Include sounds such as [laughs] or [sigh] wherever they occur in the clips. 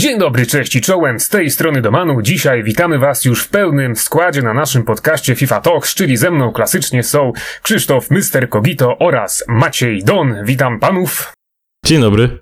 Dzień dobry, cześć i czołem, z tej strony Domanu. Dzisiaj witamy Was już w pełnym składzie na naszym podcaście FIFA Talks, czyli ze mną klasycznie są Krzysztof Mr. Kogito oraz Maciej Don. Witam panów. Dzień dobry.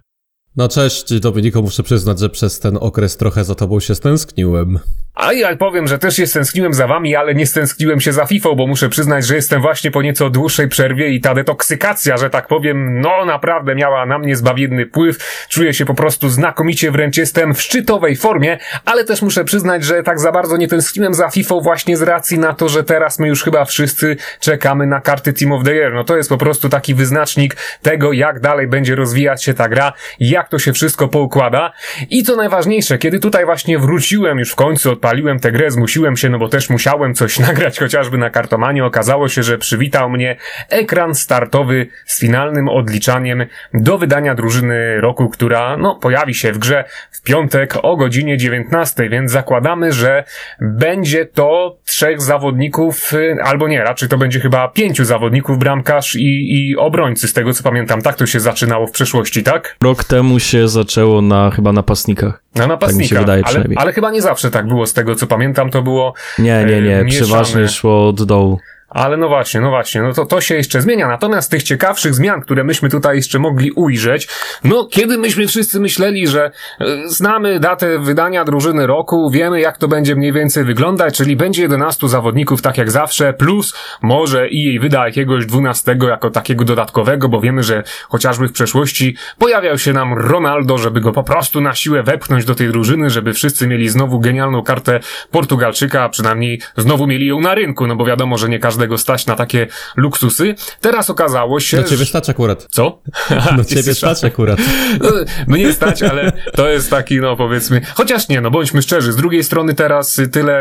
No cześć Dominiko, muszę przyznać, że przez ten okres trochę za tobą się stęskniłem. A ja powiem, że też się stęskniłem za wami, ale nie stęskniłem się za FIFA, bo muszę przyznać, że jestem właśnie po nieco dłuższej przerwie i ta detoksykacja, że tak powiem, no naprawdę miała na mnie zbawienny wpływ. Czuję się po prostu znakomicie, wręcz jestem w szczytowej formie, ale też muszę przyznać, że tak za bardzo nie tęskniłem za FIFA właśnie z racji na to, że teraz my już chyba wszyscy czekamy na karty Team of the Year. No to jest po prostu taki wyznacznik tego, jak dalej będzie rozwijać się ta gra, jak to się wszystko poukłada. I co najważniejsze, kiedy tutaj właśnie wróciłem już w końcu od odpaliłem tę grę, zmusiłem się, no bo też musiałem coś [laughs] nagrać chociażby na kartomanie. Okazało się, że przywitał mnie ekran startowy z finalnym odliczaniem do wydania drużyny roku, która no pojawi się w grze w piątek o godzinie 19, więc zakładamy, że będzie to trzech zawodników, y, albo nie, raczej to będzie chyba pięciu zawodników, bramkarz i, i obrońcy, z tego co pamiętam. Tak to się zaczynało w przeszłości, tak? Rok temu się zaczęło na chyba napastnikach. Na napastnikach, tak mi się wydaje ale, ale chyba nie zawsze tak było z tego co pamiętam, to było. Nie, nie, nie, e, przeważnie szło od dołu. Ale no właśnie, no właśnie, no to, to się jeszcze zmienia. Natomiast tych ciekawszych zmian, które myśmy tutaj jeszcze mogli ujrzeć, no kiedy myśmy wszyscy myśleli, że e, znamy datę wydania drużyny roku, wiemy jak to będzie mniej więcej wyglądać, czyli będzie 11 zawodników tak jak zawsze, plus może i jej wyda jakiegoś 12 jako takiego dodatkowego, bo wiemy, że chociażby w przeszłości pojawiał się nam Ronaldo, żeby go po prostu na siłę wepchnąć do tej drużyny, żeby wszyscy mieli znowu genialną kartę Portugalczyka, a przynajmniej znowu mieli ją na rynku, no bo wiadomo, że nie każdy każdego stać na takie luksusy. Teraz okazało się... Na ciebie stać akurat. Co? [laughs] Na [laughs] ciebie stać akurat. [laughs] No, mnie stać, ale to jest taki, no powiedzmy... Chociaż nie, no bądźmy szczerzy. Z drugiej strony teraz tyle,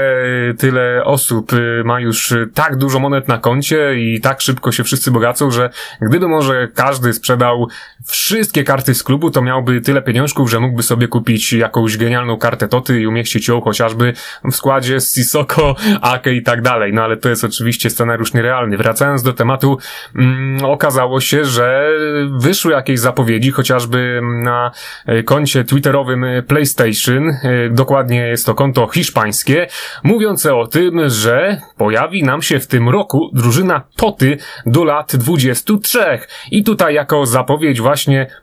tyle osób y, ma już tak dużo monet na koncie i tak szybko się wszyscy bogacą, że gdyby może każdy sprzedał wszystkie karty z klubu, to miałby tyle pieniążków, że mógłby sobie kupić jakąś genialną kartę Toty i umieścić ją chociażby w składzie z Sisoko, Ake i tak dalej. No ale to jest oczywiście scena scenariusz nierealny. Wracając do tematu, mm, okazało się, że wyszły jakieś zapowiedzi, chociażby na koncie twitterowym PlayStation, e, dokładnie jest to konto hiszpańskie, mówiące o tym, że pojawi nam się w tym roku drużyna Toty do lat 23. I tutaj jako zapowiedź właśnie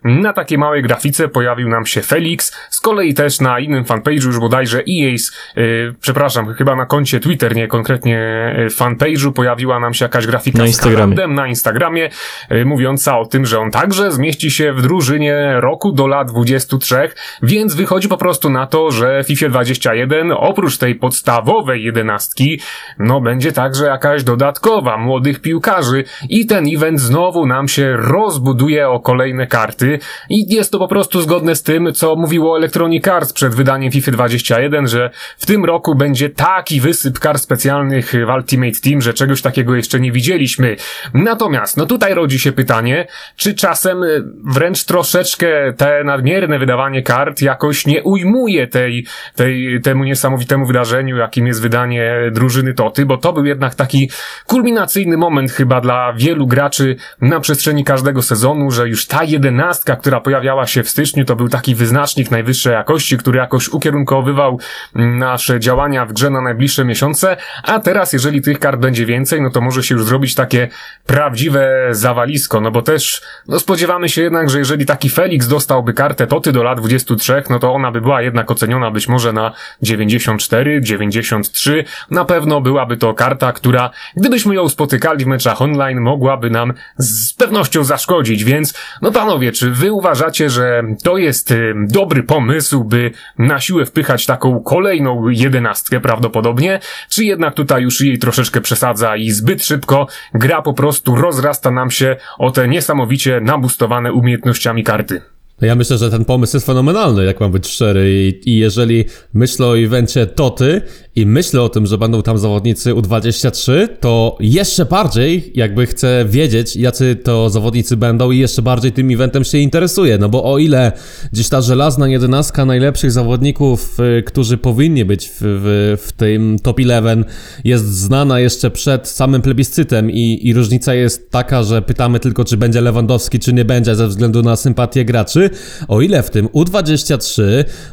na takiej małej grafice pojawił nam się Felix, z kolei też na innym fanpage'u już bodajże EA's, yy, przepraszam, chyba na koncie Twitter, nie konkretnie fanpage'u pojawił pojawiła nam się jakaś grafika na Instagramie. z na Instagramie, y, mówiąca o tym, że on także zmieści się w drużynie roku do lat 23, więc wychodzi po prostu na to, że FIFA 21 oprócz tej podstawowej jedenastki, no będzie także jakaś dodatkowa młodych piłkarzy i ten event znowu nam się rozbuduje o kolejne karty i jest to po prostu zgodne z tym, co mówiło Electronic Arts przed wydaniem FIFA 21, że w tym roku będzie taki wysyp kart specjalnych w Ultimate Team, że czegoś takiego jeszcze nie widzieliśmy. Natomiast, no tutaj rodzi się pytanie, czy czasem y, wręcz troszeczkę te nadmierne wydawanie kart jakoś nie ujmuje tej, tej, temu niesamowitemu wydarzeniu, jakim jest wydanie drużyny Toty, bo to był jednak taki kulminacyjny moment chyba dla wielu graczy na przestrzeni każdego sezonu, że już ta jedenastka, która pojawiała się w styczniu, to był taki wyznacznik najwyższej jakości, który jakoś ukierunkowywał nasze działania w grze na najbliższe miesiące, a teraz, jeżeli tych kart będzie więcej, no to może się już zrobić takie prawdziwe zawalisko, no bo też, no spodziewamy się jednak, że jeżeli taki Felix dostałby kartę Toty do lat 23, no to ona by była jednak oceniona być może na 94, 93, na pewno byłaby to karta, która, gdybyśmy ją spotykali w meczach online, mogłaby nam z pewnością zaszkodzić, więc, no panowie, czy wy uważacie, że to jest y, dobry pomysł, by na siłę wpychać taką kolejną jedenastkę prawdopodobnie, czy jednak tutaj już jej troszeczkę przesadza i zbyt szybko gra po prostu rozrasta nam się o te niesamowicie nabustowane umiejętnościami karty. No ja myślę, że ten pomysł jest fenomenalny, jak mam być szczery. I, I, jeżeli myślę o evencie Toty i myślę o tym, że będą tam zawodnicy U23, to jeszcze bardziej jakby chcę wiedzieć, jacy to zawodnicy będą i jeszcze bardziej tym eventem się interesuję. No bo o ile gdzieś ta żelazna jedenastka najlepszych zawodników, y, którzy powinni być w, w, w tym top 11 jest znana jeszcze przed samym plebiscytem i, i różnica jest taka, że pytamy tylko, czy będzie Lewandowski, czy nie będzie ze względu na sympatię graczy, U23, o ile w tym U23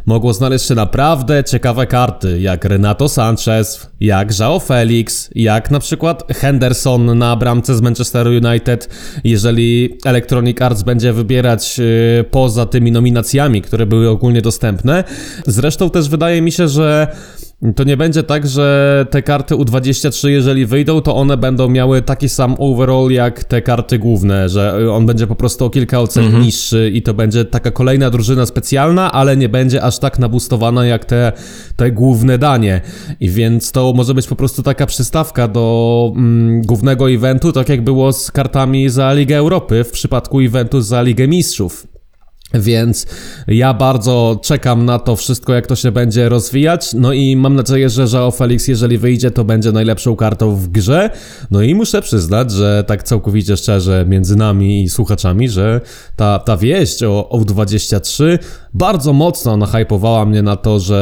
mogło znaleźć się naprawdę ciekawe karty, jak Renato Sanchez, jak João Felix, jak na przykład Henderson na bramce z Manchester United, jeżeli Electronic Arts będzie wybierać yy, poza tymi nominacjami, które były ogólnie dostępne. Zresztą też wydaje mi się, że to nie będzie tak, że te karty U23, jeżeli wyjdą, to one będą miały taki sam overall jak te karty główne, że on będzie po prostu o kilka ocen mhm. niższy i to będzie taka kolejna drużyna specjalna, ale nie będzie aż tak nabustowana jak te, te główne danie. I więc to może być po prostu taka przystawka do mm, głównego eventu, tak jak było z kartami za Ligę Europy w przypadku eventu za Ligę Mistrzów. Więc ja bardzo czekam na to wszystko, jak to się będzie rozwijać. No i mam nadzieję, że Żao Felix, jeżeli wyjdzie, to będzie najlepszą kartą w grze. No i muszę przyznać, że tak całkowicie szczerze między nami i słuchaczami, że ta, ta wieść o, o 23 bardzo mocno nahypowała mnie na to, że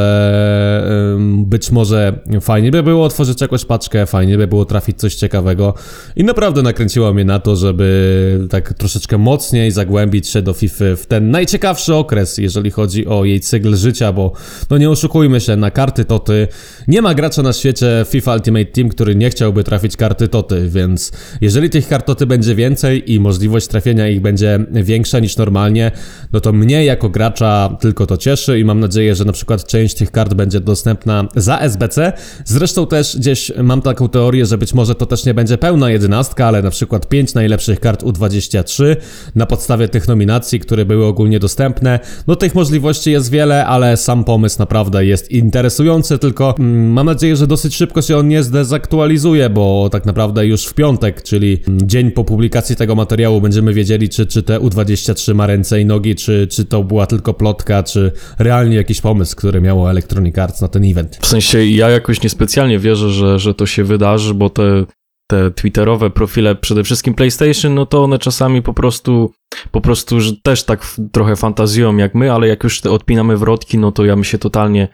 być może fajnie by było otworzyć jakąś paczkę, fajnie by było trafić coś ciekawego. I naprawdę nakręciła mnie na to, żeby tak troszeczkę mocniej zagłębić się do FIFA w ten najciekawszy okres, jeżeli chodzi o jej cykl życia, bo no nie oszukujmy się, na karty toty nie ma gracza na świecie FIFA Ultimate Team, który nie chciałby trafić karty toty, więc jeżeli tych kart toty będzie więcej i możliwość trafienia ich będzie większa niż normalnie, no to mnie jako gracza tylko to cieszy i mam nadzieję, że na przykład część tych kart będzie dostępna za SBC. Zresztą też gdzieś mam taką teorię, że być może to też nie będzie pełna jedenastka, ale na przykład 5 najlepszych kart U23 na podstawie tych nominacji, które były ogólnie dostępne. No tych możliwości jest wiele, ale sam pomysł naprawdę jest interesujący, tylko mm, mam nadzieję, że dosyć szybko się on nie zdezaktualizuje, bo tak naprawdę już w piątek, czyli dzień po publikacji tego materiału będziemy wiedzieli, czy, czy te U23 ma ręce i nogi, czy, czy to była tylko plotka, czy realnie jakiś pomysł, który miało Electronic Arts na ten event. Sensie ja jakoś niespecjalnie wierzę, że, że to się wydarzy, bo te te twitterowe profile, przede wszystkim PlayStation, no to one czasami po prostu, po prostu też tak trochę fantazjują jak my, ale jak już odpinamy wrotki, no to ja bym się totalnie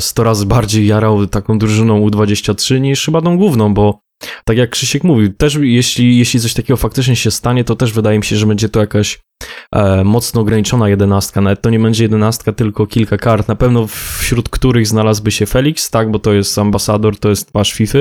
100 e, razy bardziej jarał taką drużyną U23 niż chyba tą główną, bo tak jak Krzysiek mówił, też jeśli, jeśli coś takiego faktycznie się stanie, to też wydaje mi się, że będzie to jakaś e, mocno ograniczona jedenastka. Nawet to nie będzie jedenastka, tylko kilka kart, na pewno wśród których znalazłby się Felix, tak, bo to jest ambasador, to jest twarz FIFA,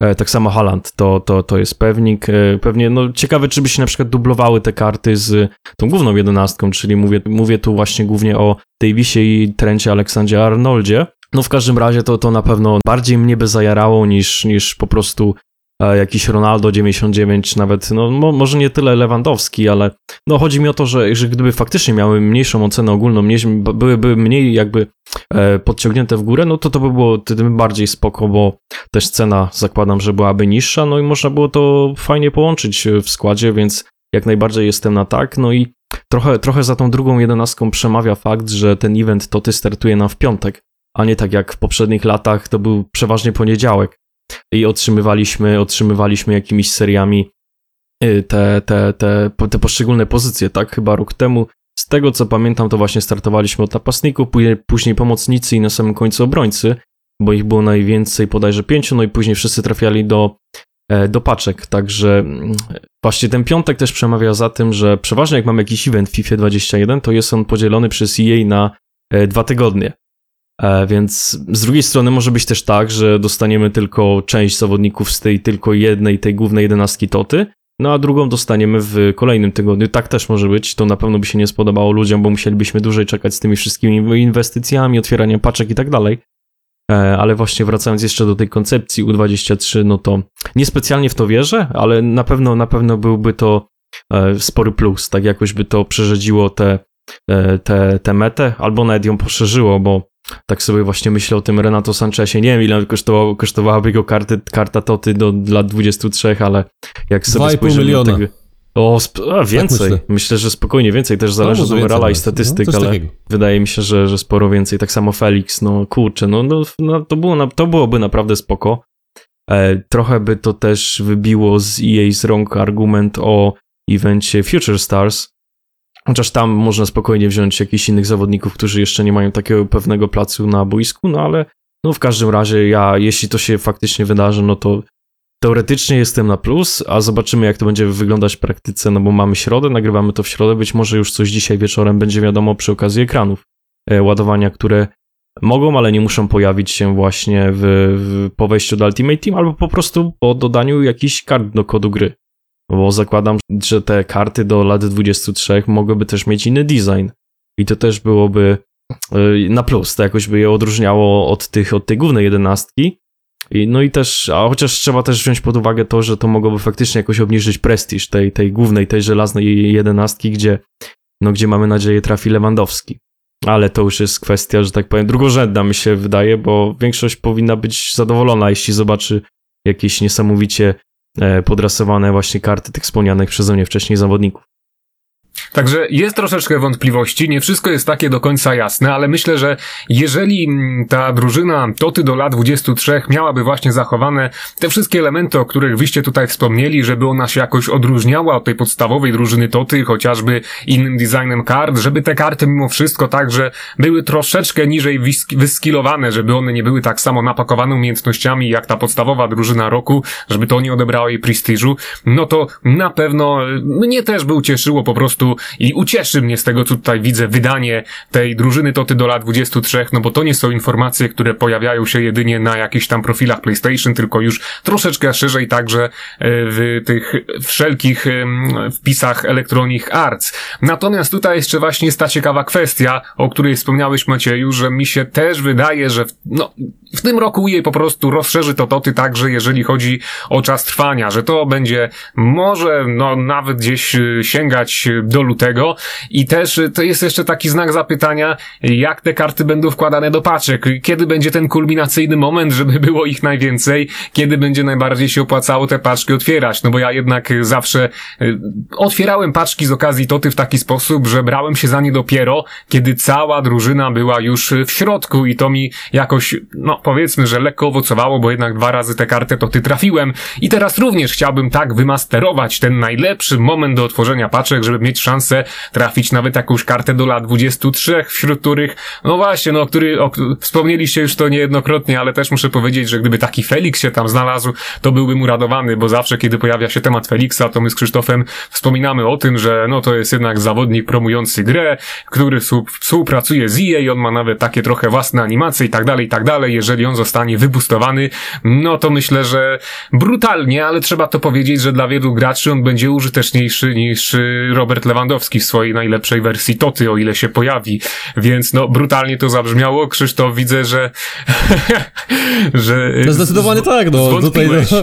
E, tak samo Haland to, to, to jest pewnik. E, pewnie, no ciekawe, czy by się na przykład dublowały te karty z tą główną jedenastką, czyli mówię, mówię tu właśnie głównie o Davisie i Trencie Aleksandzie Arnoldzie. No w każdym razie to, to na pewno bardziej mnie by zajarało niż, niż po prostu jakiś Ronaldo 99, nawet, no mo, może nie tyle Lewandowski, ale no chodzi mi o to, że, że gdyby faktycznie miały mniejszą ocenę ogólną, mniej, byłyby mniej jakby e, podciągnięte w górę, no to to by było tym bardziej spoko, bo też cena zakładam, że byłaby niższa, no i można było to fajnie połączyć w składzie, więc jak najbardziej jestem na tak, no i trochę, trochę za tą drugą jedenastką przemawia fakt, że ten event to ty startuje nam w piątek, a nie tak jak w poprzednich latach, to był przeważnie poniedziałek i otrzymywaliśmy, otrzymywaliśmy jakimiś seriami y, te, te, te, te poszczególne pozycje, tak? Chyba rok temu. Z tego co pamiętam, to właśnie startowaliśmy od napastników, później, pomocnicy i na samym końcu obrońcy, bo ich było najwięcej, bodajże pięciu, no i później wszyscy trafiali do, e, do paczek. Także mm, właśnie ten piątek też przemawia za tym, że przeważnie jak mamy jakiś event w FIFA 21, to jest on podzielony przez EA na e, dwa tygodnie. E, więc z drugiej strony może być też tak, że dostaniemy tylko część zawodników z tej tylko jednej, tej głównej jedenastki Toty, no a drugą dostaniemy w kolejnym tygodniu. Tak też może być, to na pewno by się nie spodobało ludziom, bo musielibyśmy dłużej czekać z tymi wszystkimi inwestycjami, otwieraniem paczek i tak dalej. E, ale właśnie wracając jeszcze do tej koncepcji U23, no to niespecjalnie w to wierzę, ale na pewno, na pewno byłby to e, spory plus, tak jakoś by to przerzedziło tę te, te, te metę, albo nawet ją poszerzyło, bo tak sobie właśnie myślę o tym Renato Sanchezie. Nie wiem, ile kosztowało, kosztowałaby go karty, karta Toty do lat 23, ale jak sobie spojrzymy miliona. Tego, o, a, więcej. Tak myślę. myślę. że spokojnie więcej. Też zależy no, od morala i statystyk, no, ale takiego. wydaje mi się, że, że sporo więcej. Tak samo Felix, no kurczę, no, no, no to, było, to byłoby naprawdę spoko. E, trochę by to też wybiło z EA z rąk argument o evencie Future Stars, Chociaż tam można spokojnie wziąć jakichś innych zawodników, którzy jeszcze nie mają takiego pewnego placu na boisku, no ale no w każdym razie ja, jeśli to się faktycznie wydarzy, no to teoretycznie jestem na plus, a zobaczymy jak to będzie wyglądać w praktyce, no bo mamy środę, nagrywamy to w środę, być może już coś dzisiaj wieczorem będzie wiadomo przy okazji ekranów e, ładowania, które mogą, ale nie muszą pojawić się właśnie w, w, po wejściu do Ultimate Team albo po prostu po dodaniu jakichś kart do kodu gry. Bo zakładam, że te karty do lat 23 mogłyby też mieć inny design. I to też byłoby y, na plus, to jakoś by je odróżniało od tych, od tej głównej jedenastki. I, no i też, a chociaż trzeba też wziąć pod uwagę to, że to mogłoby faktycznie jakoś obniżyć prestiż tej, tej głównej, tej żelaznej jedenastki, gdzie, no, gdzie mamy nadzieję trafi Lewandowski. Ale to już jest kwestia, że tak powiem, drugorzędna mi się wydaje, bo większość powinna być zadowolona, jeśli zobaczy jakieś niesamowicie podrasowane właśnie karty tych wspomnianych przeze mnie wcześniej zawodników. Także jest troszeczkę wątpliwości, nie wszystko jest takie do końca jasne, ale myślę, że jeżeli ta drużyna Toty do lat 23 miałaby właśnie zachowane te wszystkie elementy, o których wyście tutaj wspomnieli, żeby ona się jakoś odróżniała od tej podstawowej drużyny Toty, chociażby innym designem kart, żeby te karty mimo wszystko także były troszeczkę niżej wyskilowane, żeby one nie były tak samo napakowane umiejętnościami jak ta podstawowa drużyna roku, żeby to nie odebrało jej prestiżu, no to na pewno mnie też by ucieszyło po prostu i ucieszy mnie z tego, co tutaj widzę, wydanie tej drużyny Toty do lat 23, no bo to nie są informacje, które pojawiają się jedynie na jakichś tam profilach PlayStation, tylko już troszeczkę szerzej także e, w tych wszelkich wpisach Electronic Arts. Natomiast tutaj jeszcze właśnie jest ta ciekawa kwestia, o której wspomniałeś Macieju, że mi się też wydaje, że w, no, w tym roku jej po prostu rozszerzy to Toty także, jeżeli chodzi o czas trwania, że to będzie może no nawet gdzieś e, sięgać do lutego. I też y, to jest jeszcze taki znak zapytania, jak te karty będą wkładane do paczek, kiedy będzie ten kulminacyjny moment, żeby [laughs] było ich najwięcej, kiedy będzie najbardziej się opłacało te paczki otwierać, no bo ja jednak zawsze y, otwierałem paczki z okazji Toty w taki sposób, że brałem się za nie dopiero, kiedy cała drużyna była już w środku. I to mi jakoś, no powiedzmy, że lekko owocowało, bo jednak dwa razy te karty Toty trafiłem. I teraz również chciałbym tak wymasterować ten najlepszy moment do otworzenia paczek, żeby mieć szansę trafić nawet jakąś kartę do lat 23, wśród których, no właśnie, no, który, o, wspomnieliście już to niejednokrotnie, ale też muszę powiedzieć, że gdyby taki Felix się tam znalazł, to byłbym uradowany, bo zawsze, kiedy pojawia się temat Felixa, to my z Krzysztofem wspominamy o tym, że no to jest jednak zawodnik promujący grę, który współpracuje z EA, on ma nawet takie trochę własne animacje i tak dalej, i tak dalej. Jeżeli on zostanie wybustowany, no to myślę, że brutalnie, ale trzeba to powiedzieć, że dla wielu graczy on będzie użyteczniejszy niż Robert Lewandowski w swojej najlepszej wersji Toty, o ile się pojawi. Więc no, brutalnie to zabrzmiało. Krzysztof, widzę, że... [laughs] że no zdecydowanie tak, no. Tutaj, no,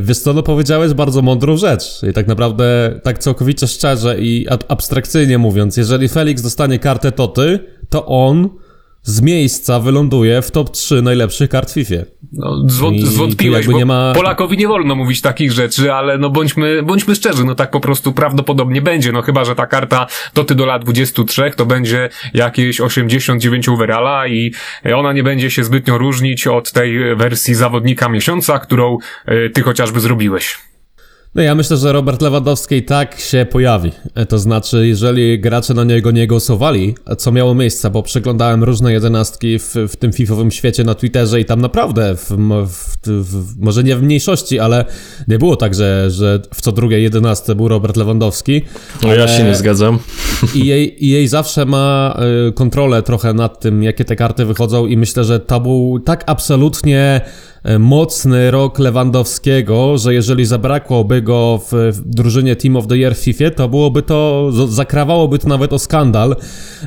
wiesz co, no powiedziałeś bardzo mądrą rzecz. I tak naprawdę, tak całkowicie szczerze i abstrakcyjnie mówiąc, jeżeli Felix dostanie kartę Toty, to on z miejsca wyląduje w top 3 najlepszych kart FIFA. No, zwą- zwątpiłeś, bo nie ma... Polakowi nie wolno mówić takich rzeczy, ale no bądźmy, bądźmy szczerzy, no tak po prostu prawdopodobnie będzie, no chyba, że ta karta to ty do lat 23 to będzie jakieś 89 overalla i ona nie będzie się zbytnio różnić od tej wersji zawodnika miesiąca, którą y, ty chociażby zrobiłeś. No ja myślę, że Robert Lewandowski tak się pojawi. E, to znaczy, jeżeli gracze na niego nie głosowali, co miało miejsce, bo przeglądałem różne jedenastki w, w tym fifowym świecie na Twitterze i tam naprawdę, w, w, w, może nie w mniejszości, ale nie było tak, że, że w co drugie jedenastce był Robert Lewandowski. No ja się nie zgadzam. I jej, I jej zawsze ma y, kontrolę trochę nad tym, jakie te karty wychodzą i myślę, że to był tak absolutnie E, mocny rok Lewandowskiego, że jeżeli zabrakłoby go w, drużynie Team of the Year w FIFA, to byłoby to, zakrawałoby to nawet o skandal,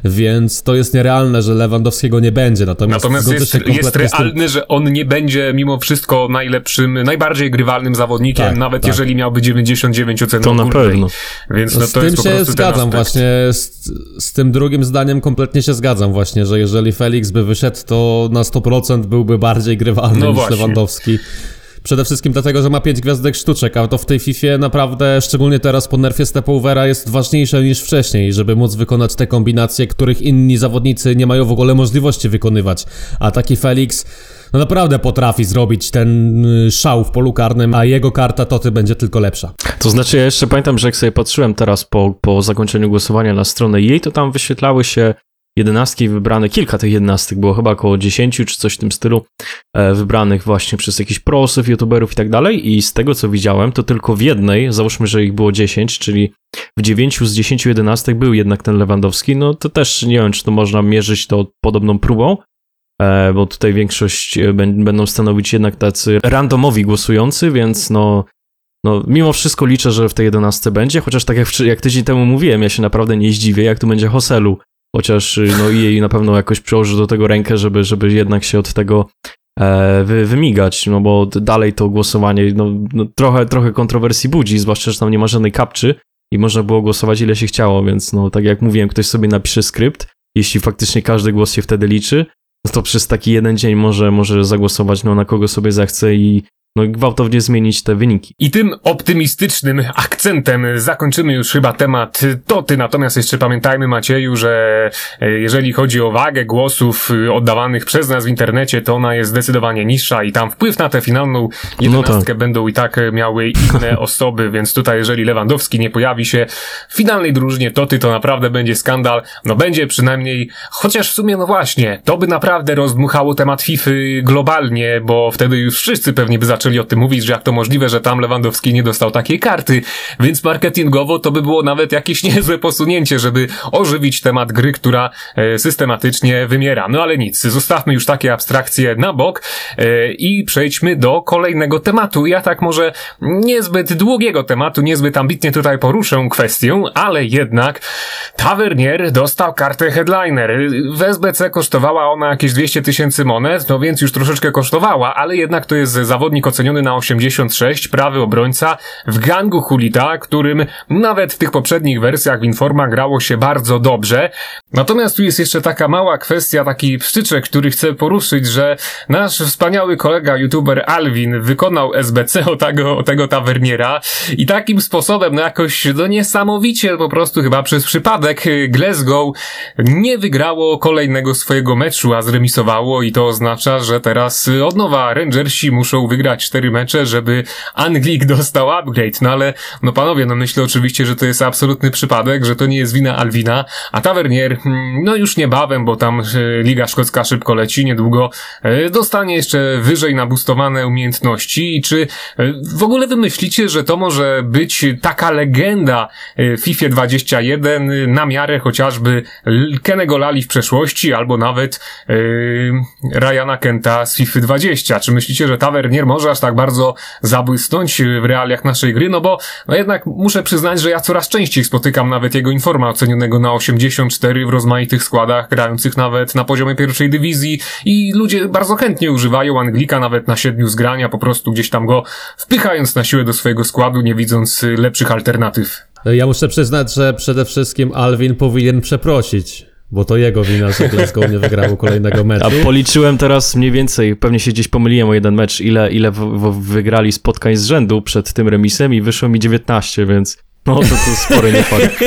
więc to jest nierealne, że Lewandowskiego nie będzie. Natomiast, Natomiast jest, jest realne, że on nie będzie mimo wszystko najlepszym, najbardziej grywalnym zawodnikiem, tak, nawet tak. jeżeli miałby 99 ocen To na pewno. Więc no, z tym się zgadzam właśnie, z, z tym drugim zdaniem kompletnie się zgadzam właśnie, że jeżeli Felix by wyszedł, to na 100% byłby bardziej grywalny no niż właśnie. Lewandowski. Przede wszystkim dlatego, że ma 5 gwiazdek sztuczek, a to w tej FIFA naprawdę, szczególnie teraz po nerfie Stepovera, jest ważniejsze niż wcześniej, żeby móc wykonać te kombinacje, których inni zawodnicy nie mają w ogóle możliwości wykonywać. A taki Felix no naprawdę potrafi zrobić ten y, szał w polu karnym, a jego karta to ty będzie tylko lepsza. To znaczy ja jeszcze pamiętam, że jak sobie patrzyłem teraz po, po zakończeniu głosowania na stronę jej, to tam wyświetlały się jedenastki wybrane, kilka tych jedenastek było, chyba około 10 czy coś w tym stylu, e, wybranych właśnie przez jakichś prosów, youtuberów i tak dalej. I z tego co widziałem, to tylko w jednej, załóżmy, że ich było 10, czyli w 9 z 10 jedenastek był jednak ten Lewandowski, no to też nie wiem, czy to można mierzyć to podobną próbą, e, bo tutaj większość e, będą stanowić jednak tacy randomowi głosujący, więc no no, mimo wszystko liczę, że w tej 11 będzie, chociaż tak jak, jak tydzień temu mówiłem, ja się naprawdę nie zdziwię, jak tu będzie Hoselu, chociaż y, no jej na pewno jakoś przyłoży do tego rękę, żeby, żeby jednak się od tego e, wy, wymigać, no bo dalej to głosowanie no, no, trochę, trochę kontrowersji budzi, zwłaszcza, że tam nie ma żadnej kapczy i można było głosować ile się chciało, więc no tak jak mówiłem, ktoś sobie napisze skrypt, jeśli faktycznie każdy głos się wtedy liczy, no to przez taki jeden dzień może, może zagłosować no, na kogo sobie zechce i no, gwałtownie zmienić te wyniki. I tym optymistycznym akcentem zakończymy już chyba temat Toty, natomiast jeszcze pamiętajmy Macieju, że e, jeżeli chodzi o wagę głosów e, oddawanych przez nas w internecie, to ona jest zdecydowanie niższa i tam wpływ na tę finalną jedenastkę no tak. będą i tak miały inne [laughs] osoby, więc tutaj jeżeli Lewandowski nie pojawi się w finalnej drużynie Toty, to naprawdę będzie skandal, no będzie przynajmniej, chociaż w sumie no właśnie, to by naprawdę rozdmuchało temat FIFA globalnie, bo wtedy już wszyscy pewnie by zaczęli zaczęli o tym mówić, że jak to możliwe, że tam Lewandowski nie dostał takiej karty, więc marketingowo to by było nawet jakieś [laughs] niezłe posunięcie, żeby ożywić temat gry, która e, systematycznie wymiera. No ale nic, zostawmy już takie abstrakcje na bok e, i przejdźmy do kolejnego tematu. Ja tak może niezbyt długiego tematu, niezbyt ambitnie tutaj poruszę kwestię, ale jednak Tavernier dostał kartę headliner. W SBC kosztowała ona jakieś 200 tysięcy monet, no więc już troszeczkę kosztowała, ale jednak to jest zawodnik oceniony na 86, prawy obrońca w gangu Hulita, którym nawet w tych poprzednich wersjach w Informa grało się bardzo dobrze. Natomiast tu jest jeszcze taka mała kwestia, taki pszczyczek, który chcę poruszyć, że nasz wspaniały kolega youtuber Alvin wykonał SBC o tego, o tego tawerniera i takim sposobem, no jakoś, no niesamowicie po prostu chyba przez przypadek Glasgow nie wygrało kolejnego swojego meczu, a zremisowało i to oznacza, że teraz od nowa Rangersi muszą wygrać cztery mecze, żeby Anglik dostał upgrade. No ale, no panowie, no myślę oczywiście, że to jest absolutny przypadek, że to nie jest wina Alwina, a Tavernier, hmm, no już niebawem, bo tam e, Liga Szkocka szybko leci, niedługo e, dostanie jeszcze wyżej nabustowane umiejętności i czy e, w ogóle wymyślicie, że to może być taka legenda FIFA 21 na miarę chociażby Kenego Lali w przeszłości, albo nawet yy, Ryana Kenta z FIFA 20. Czy myślicie, że Tavernier może aż tak bardzo zabłysnąć w realiach naszej gry, no bo no jednak muszę przyznać, że ja coraz częściej spotykam nawet jego informa ocenionego na 84 w rozmaitych składach, grających nawet na poziomie pierwszej dywizji i ludzie bardzo chętnie używają Anglika nawet na siedmiu zgrania, po prostu gdzieś tam go wpychając na siłę do swojego składu, nie widząc lepszych alternatyw. Ja muszę przyznać, że przede wszystkim Alvin powinien przeprosić bo to jego wina, że Glasgow nie wygrało kolejnego meczu. A policzyłem teraz mniej więcej, pewnie się gdzieś pomyliłem o jeden mecz, ile, ile w, w, wygrali spotkań z rzędu przed tym remisem i wyszło mi 19, więc no to, to spory niefakt.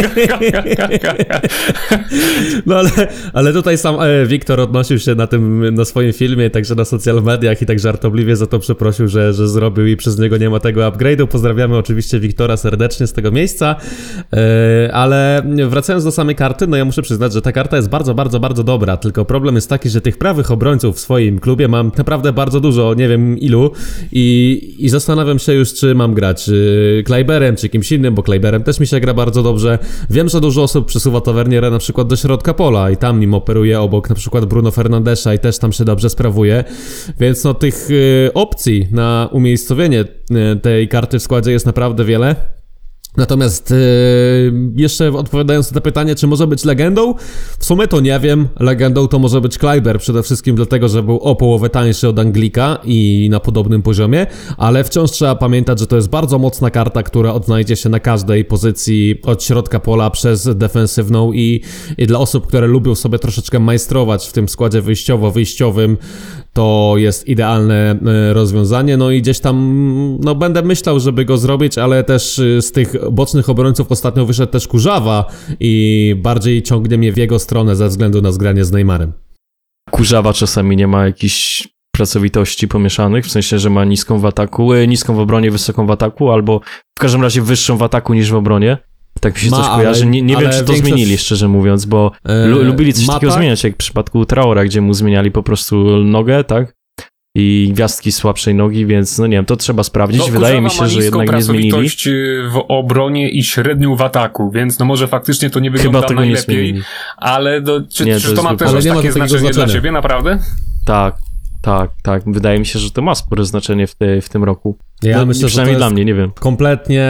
No ale, ale tutaj sam e, Wiktor odnosił się na tym, na swoim filmie, także na social mediach i tak żartobliwie za to przeprosił, że, że zrobił i przez niego nie ma tego upgrade'u. Pozdrawiamy oczywiście Wiktora serdecznie z tego miejsca, e, ale wracając do samej karty, no ja muszę przyznać, że ta karta jest bardzo, bardzo, bardzo dobra, tylko problem jest taki, że tych prawych obrońców w swoim klubie mam naprawdę bardzo dużo, nie wiem ilu i, i zastanawiam się już, czy mam grać czy Kleiberem, czy kimś innym, bo Kleiber Też mi się gra bardzo dobrze. Wiem, że dużo osób przesuwa Taverniera na przykład do środka pola i tam nim operuje obok na przykład Bruno Fernandesza i też tam się dobrze sprawuje, więc no tych y, opcji na umiejscowienie y, tej karty w składzie jest naprawdę wiele. Natomiast yy, jeszcze odpowiadając na to pytanie, czy może być legendą? W sumie to nie wiem. Legendą to może być Kleiber, przede wszystkim dlatego, że był o połowę tańszy od Anglika i na podobnym poziomie, ale wciąż trzeba pamiętać, że to jest bardzo mocna karta, która odnajdzie się na każdej pozycji od środka pola przez defensywną i, i dla osób, które lubią sobie troszeczkę majstrować w tym składzie wyjściowo-wyjściowym, to jest idealne e, rozwiązanie. No i gdzieś tam, no będę myślał, żeby go zrobić, ale też e, z tych bocznych obrońców ostatnio wyszedł też Kurzawa i bardziej ciągnie mnie w jego stronę ze względu na zgranie z Neymarem. Kurzawa czasami nie ma jakichś pracowitości pomieszanych, w sensie, że ma niską w ataku, e, niską w obronie, wysoką w ataku, albo w każdym razie wyższą w ataku niż w obronie. Tak mi się Ma, coś ale- kojarzy. Nie, nie wiem, czy to większość- zmienili, szczerze mówiąc, bo E, lu lubili coś takiego tak? zmieniać, jak w przypadku Traora, gdzie mu zmieniali po prostu nogę, tak? I gwiazdki słabszej nogi, więc no nie wiem, to trzeba sprawdzić. No, Wydaje mi się, że jednak nie zmienili. w obronie i średnią w ataku, więc no może faktycznie to nie wygląda Chyba tego nie najlepiej, zmienili. ale do, czy, Nie, to czy to, jest ma też aż nie ma takie to znaczenie dla ciebie, naprawdę? Tak, tak, tak. Wydaje mi się, że to ma spore znaczenie w, te, w tym roku. Ja no, myślę, że to przynajmniej dla mnie, nie wiem. kompletnie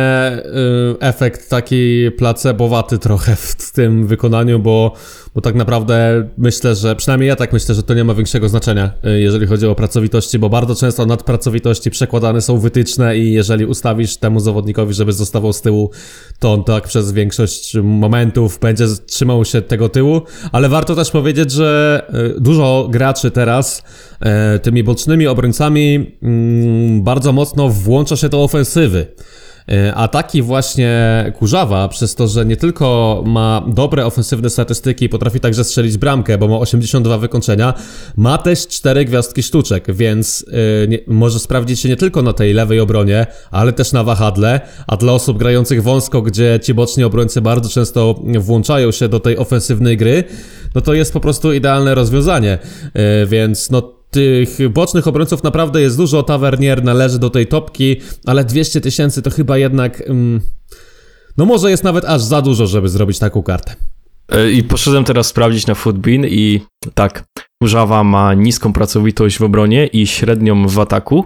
y, efekt taki placebowaty trochę w tym wykonaniu, bo, bo tak naprawdę myślę, że przynajmniej ja tak myślę, że to nie ma większego znaczenia, y, jeżeli chodzi o pracowitości, bo bardzo często nad pracowitości przekładane są wytyczne i jeżeli ustawisz temu zawodnikowi, żeby zostawał z tyłu, to on tak przez większość momentów będzie trzymał się tego tyłu, ale warto też powiedzieć, że y, dużo graczy teraz y, tymi bocznymi obrońcami mm, bardzo mocno włącza się do ofensywy. E, A taki właśnie Kurzawa, przez to, że nie tylko ma dobre ofensywne statystyki, potrafi także strzelić bramkę, bo ma 82 wykończenia, ma też 4 gwiazdki sztuczek, więc e, nie, może sprawdzić się nie tylko na tej lewej obronie, ale też na wahadle, a dla osób grających wąsko, gdzie ci boczni obrońcy bardzo często włączają się do tej ofensywnej gry, no to jest po prostu idealne rozwiązanie, E, więc no tych bocznych obrońców naprawdę jest dużo. Tavernier należy do tej topki, ale 200 tysięcy to chyba jednak. Mm, no może jest nawet aż za dużo, żeby zrobić taką kartę. E, I poszedłem teraz sprawdzić na Footbin i tak, Kurzawa ma niską pracowitość w obronie i średnią w ataku.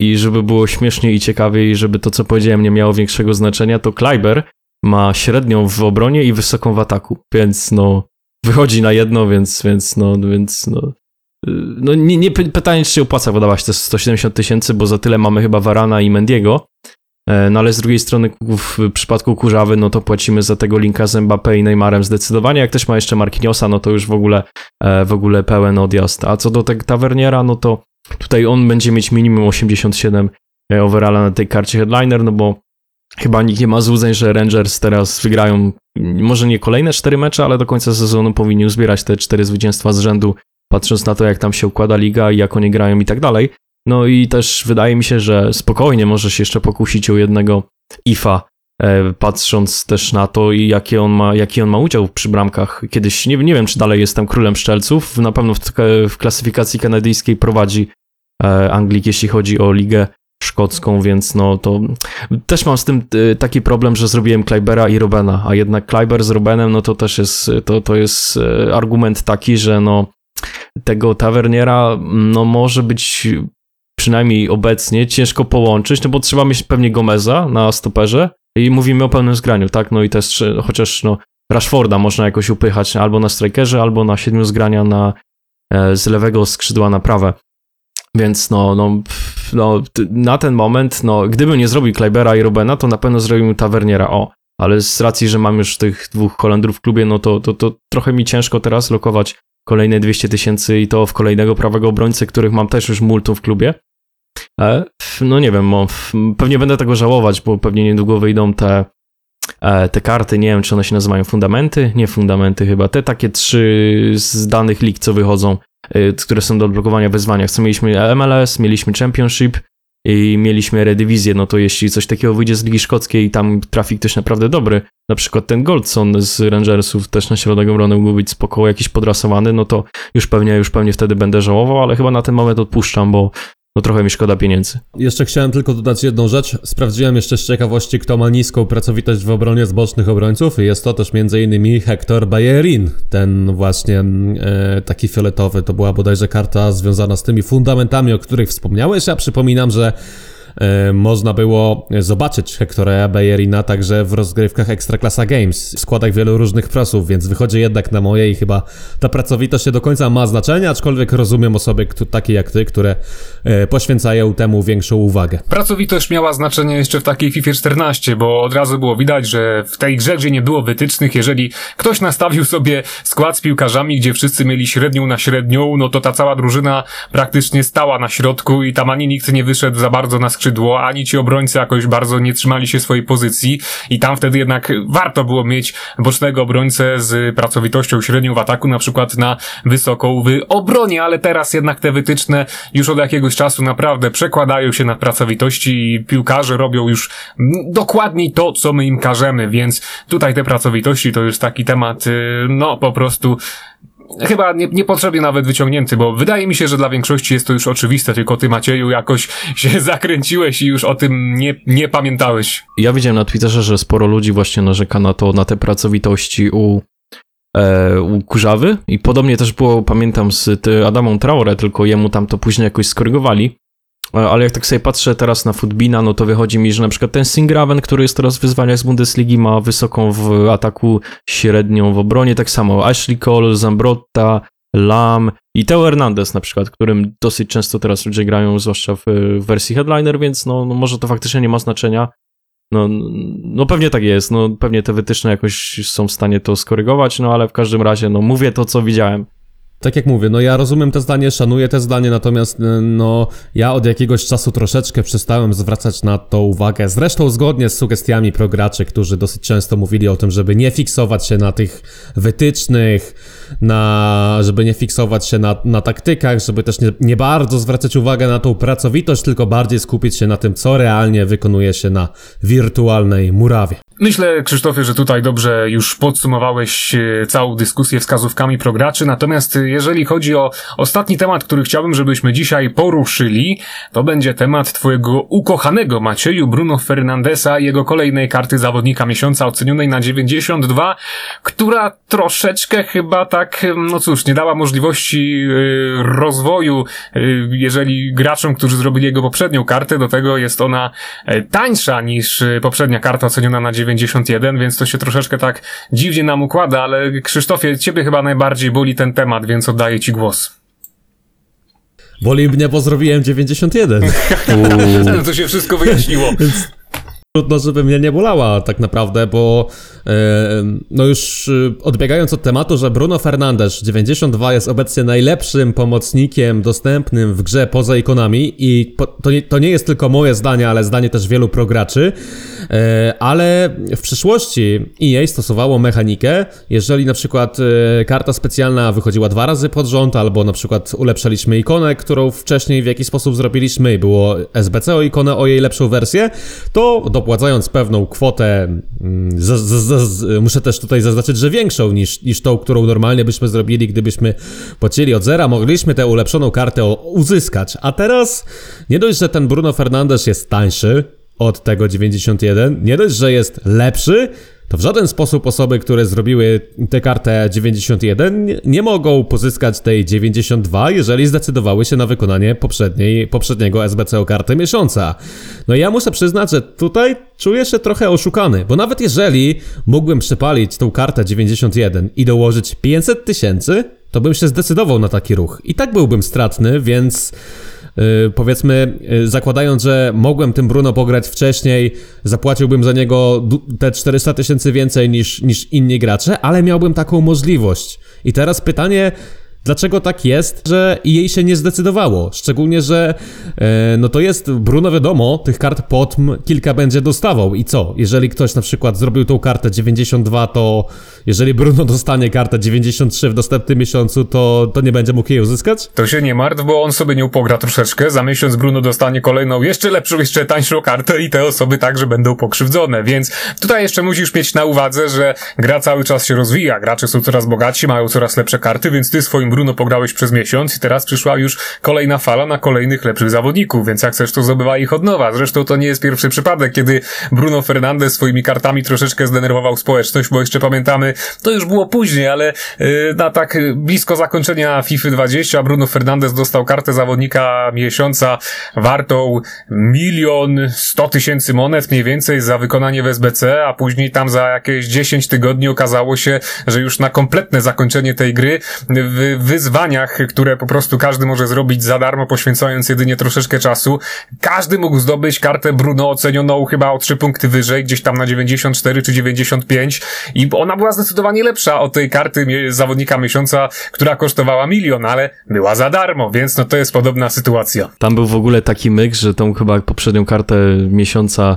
I żeby było śmieszniej i ciekawiej, i żeby to, co powiedziałem, nie miało większego znaczenia, to Kleiber ma średnią w obronie i wysoką w ataku. Więc no, wychodzi na jedno, więc, więc no, więc no. No nie, nie py- pytanie, czy się opłaca wydawać te 170 tysięcy, bo za tyle mamy chyba Varana i Mendiego. E, No ale z drugiej strony w przypadku Kurzawy, no to płacimy za tego linka z Mbappé i Neymarem zdecydowanie. Jak też ma jeszcze Marquinhosa, no to już w ogóle, e, w ogóle pełen odjazd. A co do tego Taverniera, no to tutaj on będzie mieć minimum 87 e, overalla na tej karcie headliner, no bo chyba nikt nie ma złudzeń, że Rangers teraz wygrają może nie kolejne cztery mecze, ale do końca sezonu powinni uzbierać te cztery zwycięstwa z rzędu, patrząc na to, jak tam się układa liga i jak oni grają i tak dalej. No i też wydaje mi się, że spokojnie może się jeszcze pokusić o jednego IFA, e, patrząc też na to, jakie on ma, jaki on ma udział przy bramkach. Kiedyś, nie, nie wiem, czy dalej jest tam królem szczelców, na pewno w, w klasyfikacji kanadyjskiej prowadzi e, Anglik, jeśli chodzi o ligę szkocką, więc no to też mam z tym e, taki problem, że zrobiłem Kleibera i Robena, a jednak Kleiber z Robenem, no to też jest, to, to jest argument taki, że no tego Taverniera, no może być przynajmniej obecnie ciężko połączyć, no bo trzeba mieć pewnie Gomeza na stoperze i mówimy o pełnym zgraniu, tak? No i też chociaż no Rashforda można jakoś upychać albo na strikerze, albo na siedmiu zgrania na, e, z lewego skrzydła na prawe. Więc no, no, no, na ten moment, no, gdybym nie zrobił Kleibera i Robena, to na pewno zrobił Taverniera, o. Ale z racji, że mam już tych dwóch Holendrów w klubie, no to, to, to trochę mi ciężko teraz lokować kolejne 200 tysięcy i to w kolejnego prawego obrońcę, których mam też już multum w klubie. E, no nie wiem, pewnie będę tego żałować, bo pewnie niedługo wyjdą te, e, te karty, nie wiem czy one się nazywają fundamenty, nie fundamenty chyba, te takie trzy z danych lig, co wychodzą, e, które są do odblokowania w wyzwaniach. Co mieliśmy MLS, mieliśmy Championship i mieliśmy Eredivisie, no to jeśli coś takiego wyjdzie z Ligi Szkockiej i tam trafi ktoś naprawdę dobry, na przykład ten Goldson z Rangersów też na środek obrony mógł być spoko jakiś podrasowany, no to już pewnie, już pewnie wtedy będę żałował, ale chyba na ten moment odpuszczam, bo no trochę mi szkoda pieniędzy. Jeszcze chciałem tylko dodać jedną rzecz. Sprawdziłem jeszcze z ciekawości, kto ma niską pracowitość w obronie z bocznych obrońców. Jest to też m.in. Hector Bayerin. Ten właśnie mm, e, taki fioletowy. To była bodajże karta związana z tymi fundamentami, o których wspomniałeś. Ja przypominam, że można było zobaczyć Hectora Bayerina także w rozgrywkach Ekstraklasa Games, w składach wielu różnych prosów, więc wychodzi jednak na moje i chyba ta pracowitość nie do końca ma znaczenie, aczkolwiek rozumiem osoby takie jak ty, które e, poświęcają temu większą uwagę. Pracowitość miała znaczenie jeszcze w takiej FIFA 14, bo od razu było widać, że w tej grze, gdzie nie było wytycznych, jeżeli ktoś nastawił sobie skład z piłkarzami, gdzie wszyscy mieli średnią na średnią, no to ta cała drużyna praktycznie stała na środku i tam ani nikt nie wyszedł za bardzo na skrzydła skrzydło, ani ci obrońcy jakoś bardzo nie trzymali się swojej pozycji i tam wtedy jednak warto było mieć bocznego obrońcę z pracowitością średnią w ataku, na przykład na wysoką w obronie, ale teraz jednak te wytyczne już od jakiegoś czasu naprawdę przekładają się na pracowitości i piłkarze robią już dokładniej to, co my im każemy, więc tutaj te pracowitości to już taki temat, y, no po prostu chyba nie, niepotrzebnie nawet wyciągnięty, bo wydaje mi się, że dla większości jest to już oczywiste, tylko ty Macieju jakoś [laughs] się zakręciłeś i już o tym nie, nie pamiętałeś. Ja widziałem na Twitterze, że sporo ludzi właśnie narzeka na to, na te pracowitości u, e, u Kurzawy i podobnie też było, pamiętam, z ty, Adamą Traore, tylko jemu tam to później jakoś skorygowali. E, Ale jak tak sobie patrzę teraz na Footbina, no to wychodzi mi, że na przykład ten Singraven, który jest teraz w wyzwaniach z Bundesligi, ma wysoką w ataku, średnią w obronie, tak samo Ashley Cole, Zambrotta, Lam i Teo Hernandez na przykład, którym dosyć często teraz ludzie grają, zwłaszcza w, w wersji headliner, więc no, no może to faktycznie nie ma znaczenia. No, no pewnie tak jest, no pewnie te wytyczne jakoś są w stanie to skorygować, no ale w każdym razie, no mówię to, co widziałem. Tak jak mówię, no ja rozumiem te zdanie, szanuję te zdanie, natomiast y, no ja od jakiegoś czasu troszeczkę przestałem zwracać na to uwagę. Zresztą zgodnie z sugestiami prograczy, którzy dosyć często mówili o tym, żeby nie fiksować się na tych wytycznych, na, żeby nie fiksować się na, na taktykach, żeby też nie, nie bardzo zwracać uwagę na tą pracowitość, tylko bardziej skupić się na tym, co realnie wykonuje się na wirtualnej murawie. Myślę, Krzysztofie, że tutaj dobrze już podsumowałeś e, całą dyskusję wskazówkami prograczy, natomiast e, jeżeli chodzi o ostatni temat, który chciałbym, żebyśmy dzisiaj poruszyli, to będzie temat twojego ukochanego Macieju Bruno Fernandesa i jego kolejnej karty zawodnika miesiąca ocenionej na 92, która troszeczkę chyba tak, no cóż, nie dała możliwości e, rozwoju, e, jeżeli graczom, którzy zrobili jego poprzednią kartę, do tego jest ona e, tańsza niż e, poprzednia karta oceniona na 91, więc to się troszeczkę tak dziwnie nam układa, ale Krzysztofie, ciebie chyba najbardziej boli ten temat, więc oddaję ci głos. Boli mnie, bo zrobiłem 91. [laughs] To się wszystko wyjaśniło. Trudno, żeby mnie nie bolała tak naprawdę, bo e, no już e, odbiegając od tematu, że Bruno Fernandes 92 jest obecnie najlepszym pomocnikiem dostępnym w grze poza ikonami i to, nie, to nie jest tylko moje zdanie, ale zdanie też wielu prograczy, e, ale w przyszłości EA stosowało mechanikę, jeżeli na przykład karta specjalna wychodziła dwa razy pod rząd, albo na przykład ulepszaliśmy ikonę, którą wcześniej w jakiś sposób zrobiliśmy i było SBC o ikonę o jej lepszą wersję, to dopłacając pewną kwotę, mm, z, z, z, z, muszę też tutaj zaznaczyć, że większą niż, niż tą, którą normalnie byśmy zrobili, gdybyśmy płacili od zera, mogliśmy tę ulepszoną kartę uzyskać. A teraz nie dość, że ten Bruno Fernandes jest tańszy od tego 91, nie dość, że jest lepszy, to w żaden sposób osoby, które zrobiły tę kartę 91 nie- mogą pozyskać tej 92, jeżeli zdecydowały się na wykonanie poprzedniej, poprzedniego SBCO karty miesiąca. No ja muszę przyznać, że tutaj czuję się trochę oszukany, bo nawet jeżeli mógłbym przepalić tą kartę 91 i dołożyć 500 tysięcy, to bym się zdecydował na taki ruch. I tak byłbym stratny, więc powiedzmy, yy, zakładając, że mogłem tym Bruno pograć wcześniej, zapłaciłbym za niego te 400 tysięcy więcej niż, niż inni gracze, ale miałbym taką możliwość. I teraz pytanie, dlaczego tak jest, że jej się nie zdecydowało? Szczególnie, że e, no to jest, Bruno wiadomo, tych kart potm kilka będzie dostawał. I co? Jeżeli ktoś na przykład zrobił tą kartę 92, to jeżeli Bruno dostanie kartę 93 w następnym miesiącu, to, to nie będzie mógł jej uzyskać? To się nie martw, bo on sobie nie upogra troszeczkę. Za miesiąc Bruno dostanie kolejną, jeszcze lepszą, jeszcze tańszą kartę i te osoby także będą pokrzywdzone. Więc tutaj jeszcze musisz mieć na uwadze, że gra cały czas się rozwija. Gracze są coraz bogatsi, mają coraz lepsze karty, więc ty swoim Bruno pograłeś przez miesiąc i teraz przyszła już kolejna fala na kolejnych lepszych zawodników, więc jak chcesz, to zdobywaj ich od nowa. Zresztą to nie jest pierwszy przypadek, kiedy Bruno Fernandes swoimi kartami troszeczkę zdenerwował społeczność, bo jeszcze pamiętamy, to już było później, ale yy, na tak y, blisko zakończenia FIFA 20 Bruno Fernandes dostał kartę zawodnika miesiąca wartą milion sto tysięcy monet mniej więcej za wykonanie w SBC, a później tam za jakieś 10 tygodni okazało się, że już na kompletne zakończenie tej gry wy, wyzwaniach, które po prostu każdy może zrobić za darmo, poświęcając jedynie troszeczkę czasu, każdy mógł zdobyć kartę Bruno ocenioną chyba o 3 punkty wyżej, gdzieś tam na 94 czy 95 i ona była zdecydowanie lepsza od tej karty zawodnika miesiąca, która kosztowała milion, ale była za darmo, więc no to jest podobna sytuacja. Tam był w ogóle taki myk, że tą chyba poprzednią kartę miesiąca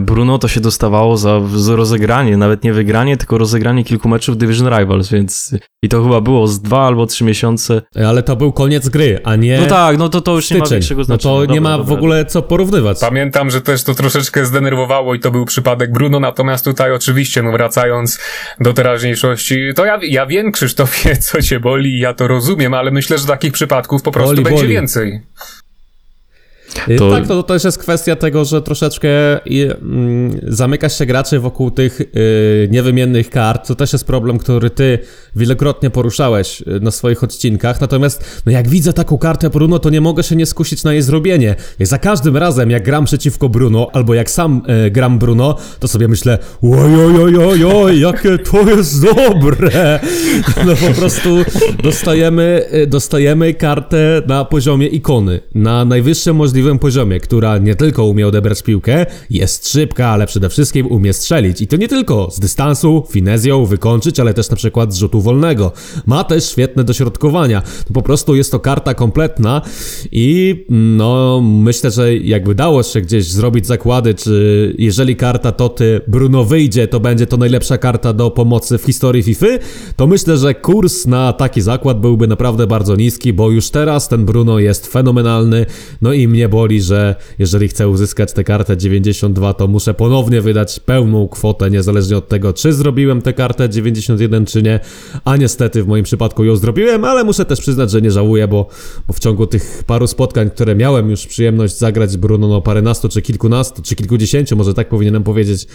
Bruno to się dostawało za, za rozegranie, nawet nie wygranie, tylko rozegranie kilku meczów Division Rivals, więc i to chyba było z dwa albo trzy miesiące. Ale to był koniec gry, a nie No tak, no to to już nie ma styczeń. większego No znaczenia. to nie Dobra, ma w dobra. ogóle co porównywać. Pamiętam, że też to troszeczkę zdenerwowało i to był przypadek Bruno, natomiast tutaj oczywiście, no wracając do teraźniejszości, to ja, ja wiem, Krzysztofie, [laughs] co cię boli, ja to rozumiem, ale myślę, że takich przypadków po prostu Boli, będzie boli. więcej. Y, To- Tak, to, to też jest kwestia tego, że troszeczkę y, mm, zamyka się graczy wokół tych y, niewymiennych kart. To też jest problem, który ty wielokrotnie poruszałeś na swoich odcinkach. Natomiast, no jak widzę taką kartę Bruno, to nie mogę się nie skusić na jej zrobienie. I za każdym razem, jak gram przeciwko Bruno, albo jak sam gram Bruno, to sobie myślę, ojojojojoj, jakie to jest dobre! No po prostu dostajemy, y, dostajemy kartę na poziomie ikony, na najwyższym możliwym poziomie, która nie tylko umie odebrać piłkę, jest szybka, ale przede wszystkim umie strzelić. I to nie tylko z dystansu, finezją, wykończyć, ale też na przykład z rzutu wolnego. Ma też świetne dośrodkowania. Po prostu jest to karta kompletna i no myślę, że jakby dało się gdzieś zrobić zakłady, czy jeżeli karta Toty Bruno wyjdzie, to będzie to najlepsza karta do pomocy w historii FIFA, to myślę, że kurs na taki zakład byłby naprawdę bardzo niski, bo już teraz ten Bruno jest fenomenalny, no i mnie boli, że jeżeli chcę uzyskać tę kartę 92, to muszę ponownie wydać pełną kwotę, niezależnie od tego, czy zrobiłem tę kartę 91, czy nie, a niestety w moim przypadku ją zrobiłem, ale muszę też przyznać, że nie żałuję, bo, bo w ciągu tych paru spotkań, które miałem już przyjemność zagrać Bruno no paręnastu, czy kilkunastu, czy kilkudziesięciu, może tak powinienem powiedzieć,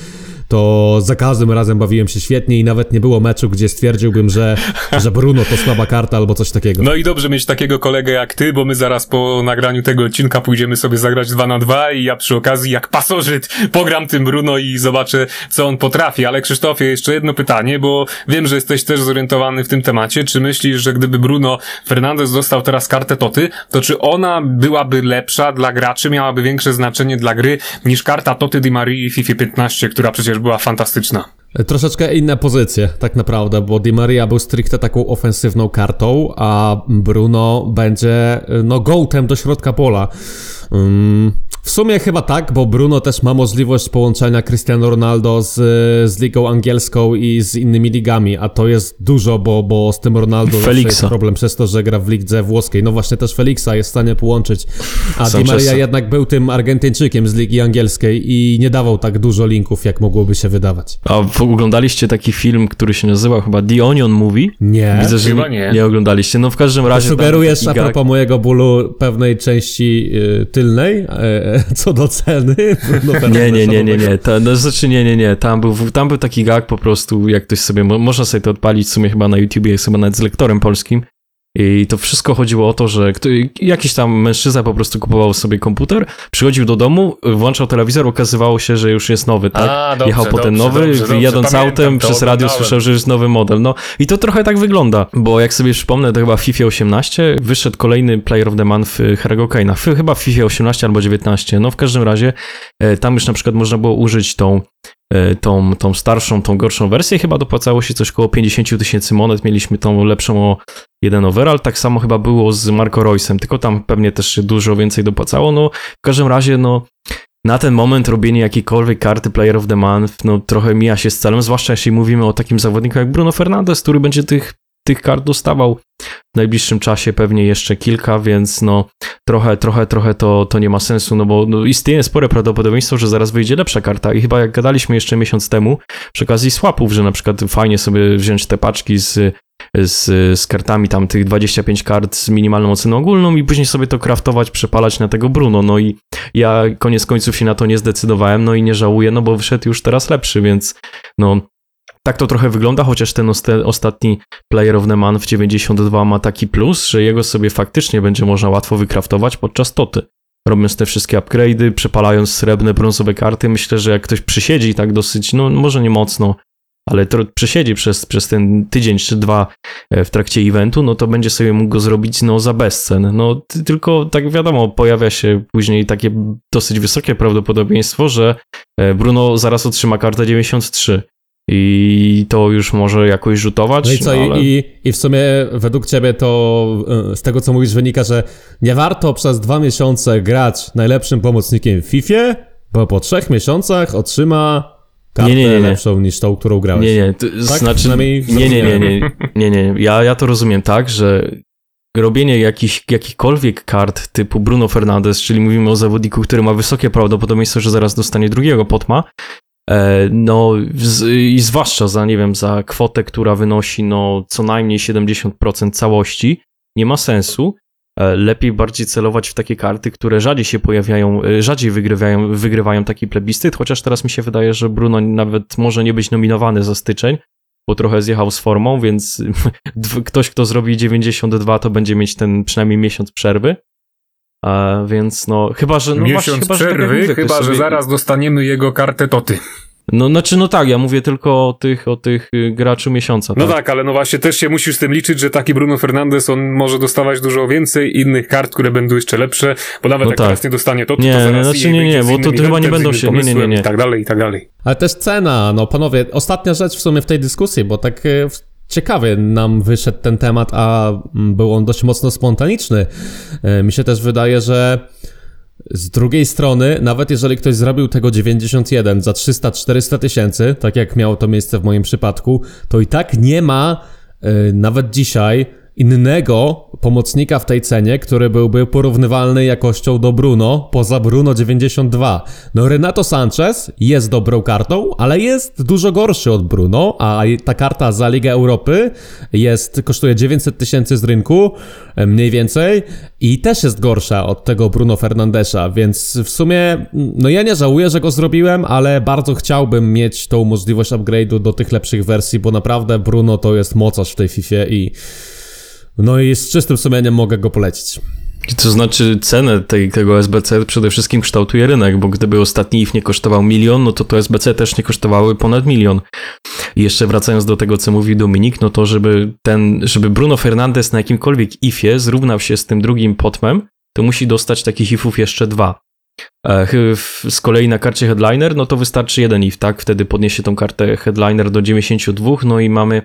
to za każdym razem bawiłem się świetnie i nawet nie było meczu, gdzie stwierdziłbym, że, że Bruno to słaba karta albo coś takiego. No i dobrze mieć takiego kolegę jak ty, bo my zaraz po nagraniu tego odcinka pójdziemy sobie zagrać 2 na 2 i ja przy okazji jak pasożyt pogram tym Bruno i zobaczę, co on potrafi. Ale Krzysztofie, jeszcze jedno pytanie, bo wiem, że jesteś też zorientowany w tym temacie. Czy myślisz, że gdyby Bruno Fernandes dostał teraz kartę Toty, to czy ona byłaby lepsza dla graczy, miałaby większe znaczenie dla gry niż karta Toty Di Marii w FIFA 15, która przecież była fantastyczna? Troszeczkę inne pozycje, tak naprawdę, bo Di Maria był stricte taką ofensywną kartą, a Bruno będzie, no, gołtem do środka pola. Ym, w sumie chyba tak, bo Bruno też ma możliwość połączenia Cristiano Ronaldo z, z ligą angielską i z innymi ligami, a to jest dużo, bo, bo z tym Ronaldo jest problem przez to, że gra w lidze włoskiej. No właśnie też Felixa jest w stanie połączyć, a Di Sancheza. Maria jednak był tym Argentyńczykiem z ligi angielskiej i nie dawał tak dużo linków, jak mogłoby się wydawać. A oglądaliście taki film, który się nazywał chyba The Onion Movie? Nie. Widzę, że Chyba nie. nie. oglądaliście. No w każdym razie... Sugerujesz a propos mojego bólu pewnej części y, tylnej, e, co do ceny. Bruno Nie, nie, nie, nie, nie. To, no, znaczy nie, nie, nie. Tam był, tam był taki gag po prostu, jak ktoś sobie, mo- można sobie to odpalić w sumie chyba na YouTubie, jest chyba nawet z lektorem polskim. I to wszystko chodziło o to, że kto, jakiś tam mężczyzna po prostu kupował sobie komputer, przychodził do domu, włączał telewizor, okazywało się, że już jest nowy, tak? A, dobrze, Jechał potem dobrze, nowy, dobrze, jadąc autem, przez radio słyszał, że jest nowy model. No i to trochę tak wygląda, bo jak sobie przypomnę, to chyba w FIFA 18 wyszedł kolejny Player of the Month w Harry'ego Kane'a. Chyba w FIFA 18 albo 19. No w każdym razie e, tam już na przykład można było użyć tą, tą, tą starszą, tą gorszą wersję. Chyba dopłacało się coś koło 50 tysięcy monet. Mieliśmy tą lepszą o jeden overall. Tak samo chyba było z Marco Royce'em, tylko tam pewnie też się dużo więcej dopłacało. No w każdym razie, no na ten moment robienie jakiejkolwiek karty Player of the Month, no trochę mija się z celem, zwłaszcza jeśli mówimy o takim zawodniku jak Bruno Fernandes, który będzie tych, tych kart dostawał. W najbliższym czasie pewnie jeszcze kilka, więc no trochę, trochę, trochę to, to nie ma sensu, no bo no, istnieje spore prawdopodobieństwo, że zaraz wyjdzie lepsza karta. I chyba jak gadaliśmy jeszcze miesiąc temu przy okazji swapów, że na przykład fajnie sobie wziąć te paczki z z, z kartami tam tych 25 kart z minimalną oceną ogólną i później sobie to kraftować, przepalać na tego Bruno, no i ja koniec końców się na to nie zdecydowałem, no i nie żałuję, no bo wyszedł już teraz lepszy, więc no tak to trochę wygląda, chociaż ten ostatni Player of the Month w 92 ma taki plus, że jego sobie faktycznie będzie można łatwo wykraftować podczas toty. Robiąc te wszystkie upgrade'y, przepalając srebrne, brązowe karty, myślę, że jak ktoś przysiedzi tak dosyć, no może nie mocno, ale to przesiedzi przez, przez ten tydzień czy dwa e, w trakcie eventu, no to będzie sobie mógł go zrobić no za bezcen. No ty, tylko tak wiadomo, pojawia się później takie dosyć wysokie prawdopodobieństwo, że e, Bruno zaraz otrzyma kartę 93 i to już może jakoś rzutować. No i co, ale... i, i w sumie według ciebie to e, z tego co mówisz wynika, że nie warto przez dwa miesiące grać najlepszym pomocnikiem w FIFA, bo po trzech miesiącach otrzyma kartę Nie, nie, nie, lepszą niż tą, którą grałeś. Nie, nie, to znaczy, Przynajmniej nie, nie, nie, nie, nie, nie, ja, ja to rozumiem tak, że robienie jakich, jakichkolwiek kart typu Bruno Fernandes, czyli mówimy o zawodniku, który ma wysokie prawdopodobieństwo, że zaraz dostanie drugiego potma, no z, i zwłaszcza za, nie wiem, za kwotę, która wynosi no co najmniej 70% całości, nie ma sensu. E, Lepiej bardziej celować w takie karty, które rzadziej się pojawiają, e, rzadziej wygrywają, wygrywają taki plebiscyt, chociaż teraz mi się wydaje, że Bruno nawet może nie być nominowany za styczeń, bo trochę zjechał z formą, więc [laughs] ktoś, kto zrobi 92, to będzie mieć ten przynajmniej miesiąc przerwy. A, więc no, chyba, że. No właśnie, Miesiąc chyba, że tak jak przerwy, mówię, ktoś chyba że sobie- zaraz dostaniemy jego kartę Toty. No, znaczy, no tak, ja mówię tylko o tych, o tych y, graczu miesiąca. No tak, ale no właśnie też się musisz z tym liczyć, że taki Bruno Fernandes, on może dostawać dużo więcej innych kart, które będą jeszcze lepsze, bo nawet No jak tak. teraz nie dostanie Toty, Nie, to zaraz znaczy nie, nie, bo to innym chyba nie będą się- nie, nie, nie, nie. I tak dalej, i tak dalej. Ale też cena, no panowie, ostatnia rzecz w sumie w tej dyskusji, bo tak ciekawie nam wyszedł ten temat, a mm, był on dość mocno spontaniczny. E, Mi się też wydaje, że z drugiej strony, nawet jeżeli ktoś zrobił tego 91 za 300-400 tysięcy, tak jak miało to miejsce w moim przypadku, to i tak nie ma e, nawet dzisiaj innego pomocnika w tej cenie, który byłby porównywalny jakością do Bruno, poza Bruno 92. No Renato Sanchez jest dobrą kartą, ale jest dużo gorszy od Bruno, a ta karta za Ligę Europy jest, kosztuje 900 tysięcy z rynku, e, mniej więcej, i też jest gorsza od tego Bruno Fernandesza, więc w sumie, no ja nie żałuję, że go zrobiłem, ale bardzo chciałbym mieć tą możliwość upgrade'u do tych lepszych wersji, bo naprawdę Bruno to jest mocarz w tej FIFA i no i z czystym sumieniem mogę go polecić. To znaczy cenę tego SBC przede wszystkim kształtuje rynek, bo gdyby ostatni IF nie kosztował milion, no to to SBC też nie kosztowały ponad milion. I jeszcze wracając do tego, co mówił Dominik, no to żeby ten, żeby Bruno Fernandes na jakimkolwiek IFie zrównał się z tym drugim potmem, to musi dostać takich IFów jeszcze dwa. E, Z kolei na karcie Headliner, no to wystarczy jeden IF, tak? Wtedy podniesie tą kartę Headliner do 92, no i mamy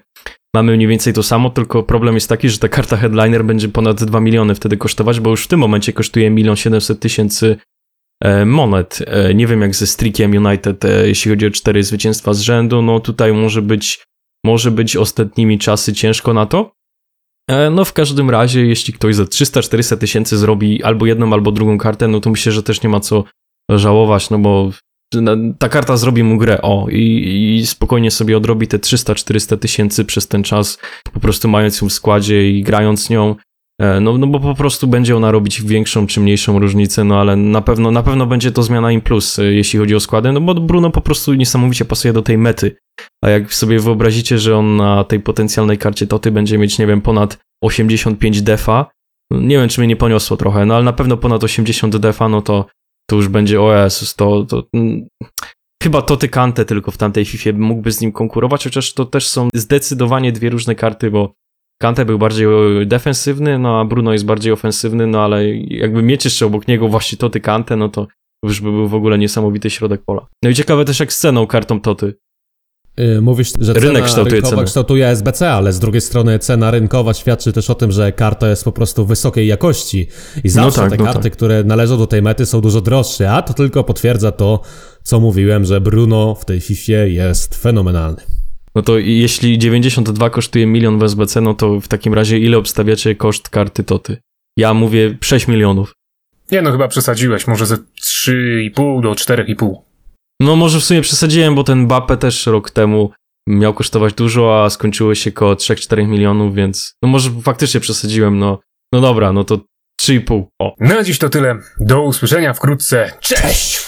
Mamy mniej więcej to samo, tylko problem jest taki, że ta karta Headliner będzie ponad 2 miliony wtedy kosztować, bo już w tym momencie kosztuje 1 700 tysięcy e, monet. E, Nie wiem jak ze Strickiem United, e, jeśli chodzi o cztery zwycięstwa z rzędu, no tutaj może być, może być ostatnimi czasy ciężko na to. No w każdym razie, jeśli ktoś za 300-400 tysięcy zrobi albo jedną, albo drugą kartę, no to myślę, że też nie ma co żałować, no bo ta karta zrobi mu grę, o, i, i spokojnie sobie odrobi te 300-400 tysięcy przez ten czas, po prostu mając ją w składzie i grając nią, e, no, no bo po prostu będzie ona robić większą czy mniejszą różnicę, no ale na pewno, na pewno będzie to zmiana im plus, e, jeśli chodzi o składy, no bo Bruno po prostu niesamowicie pasuje do tej mety, a jak sobie wyobrazicie, że on na tej potencjalnej karcie Toty będzie mieć, nie wiem, ponad 85 defa, nie wiem, czy mnie nie poniosło trochę, no ale na pewno ponad 80 defa, no to to już będzie o Jezus, to, to mm, chyba Toty Kante tylko w tamtej FIFA mógłby z nim konkurować, chociaż to też są zdecydowanie dwie różne karty, bo Kante był bardziej defensywny, no a Bruno jest bardziej ofensywny, no ale jakby mieć jeszcze obok niego właśnie Toty Kante, no to już by był w ogóle niesamowity środek pola. No i ciekawe też jak z ceną kartą Toty. Yy, Mówisz, że Rynek cena kształtuje rynkowa cenę. kształtuje SBC, ale z drugiej strony cena rynkowa świadczy też o tym, że karta jest po prostu wysokiej jakości i zawsze tak, te no karty, tak. które należą do tej mety są dużo droższe, a to tylko potwierdza to, co mówiłem, że Bruno w tej FIFA jest fenomenalny. No to jeśli 92 kosztuje milion w SBC, no to w takim razie ile obstawiacie koszt karty Toty? Ja mówię 6 milionów. Nie no, chyba przesadziłeś, może ze 3,5 do 4,5. No może w sumie przesadziłem, bo ten Bappe też rok temu miał kosztować dużo, a skończyło się koło 3-4 milionów, więc no może faktycznie przesadziłem, no. No dobra, no to 3,5. O. Na dziś to tyle. Do usłyszenia wkrótce. Cześć!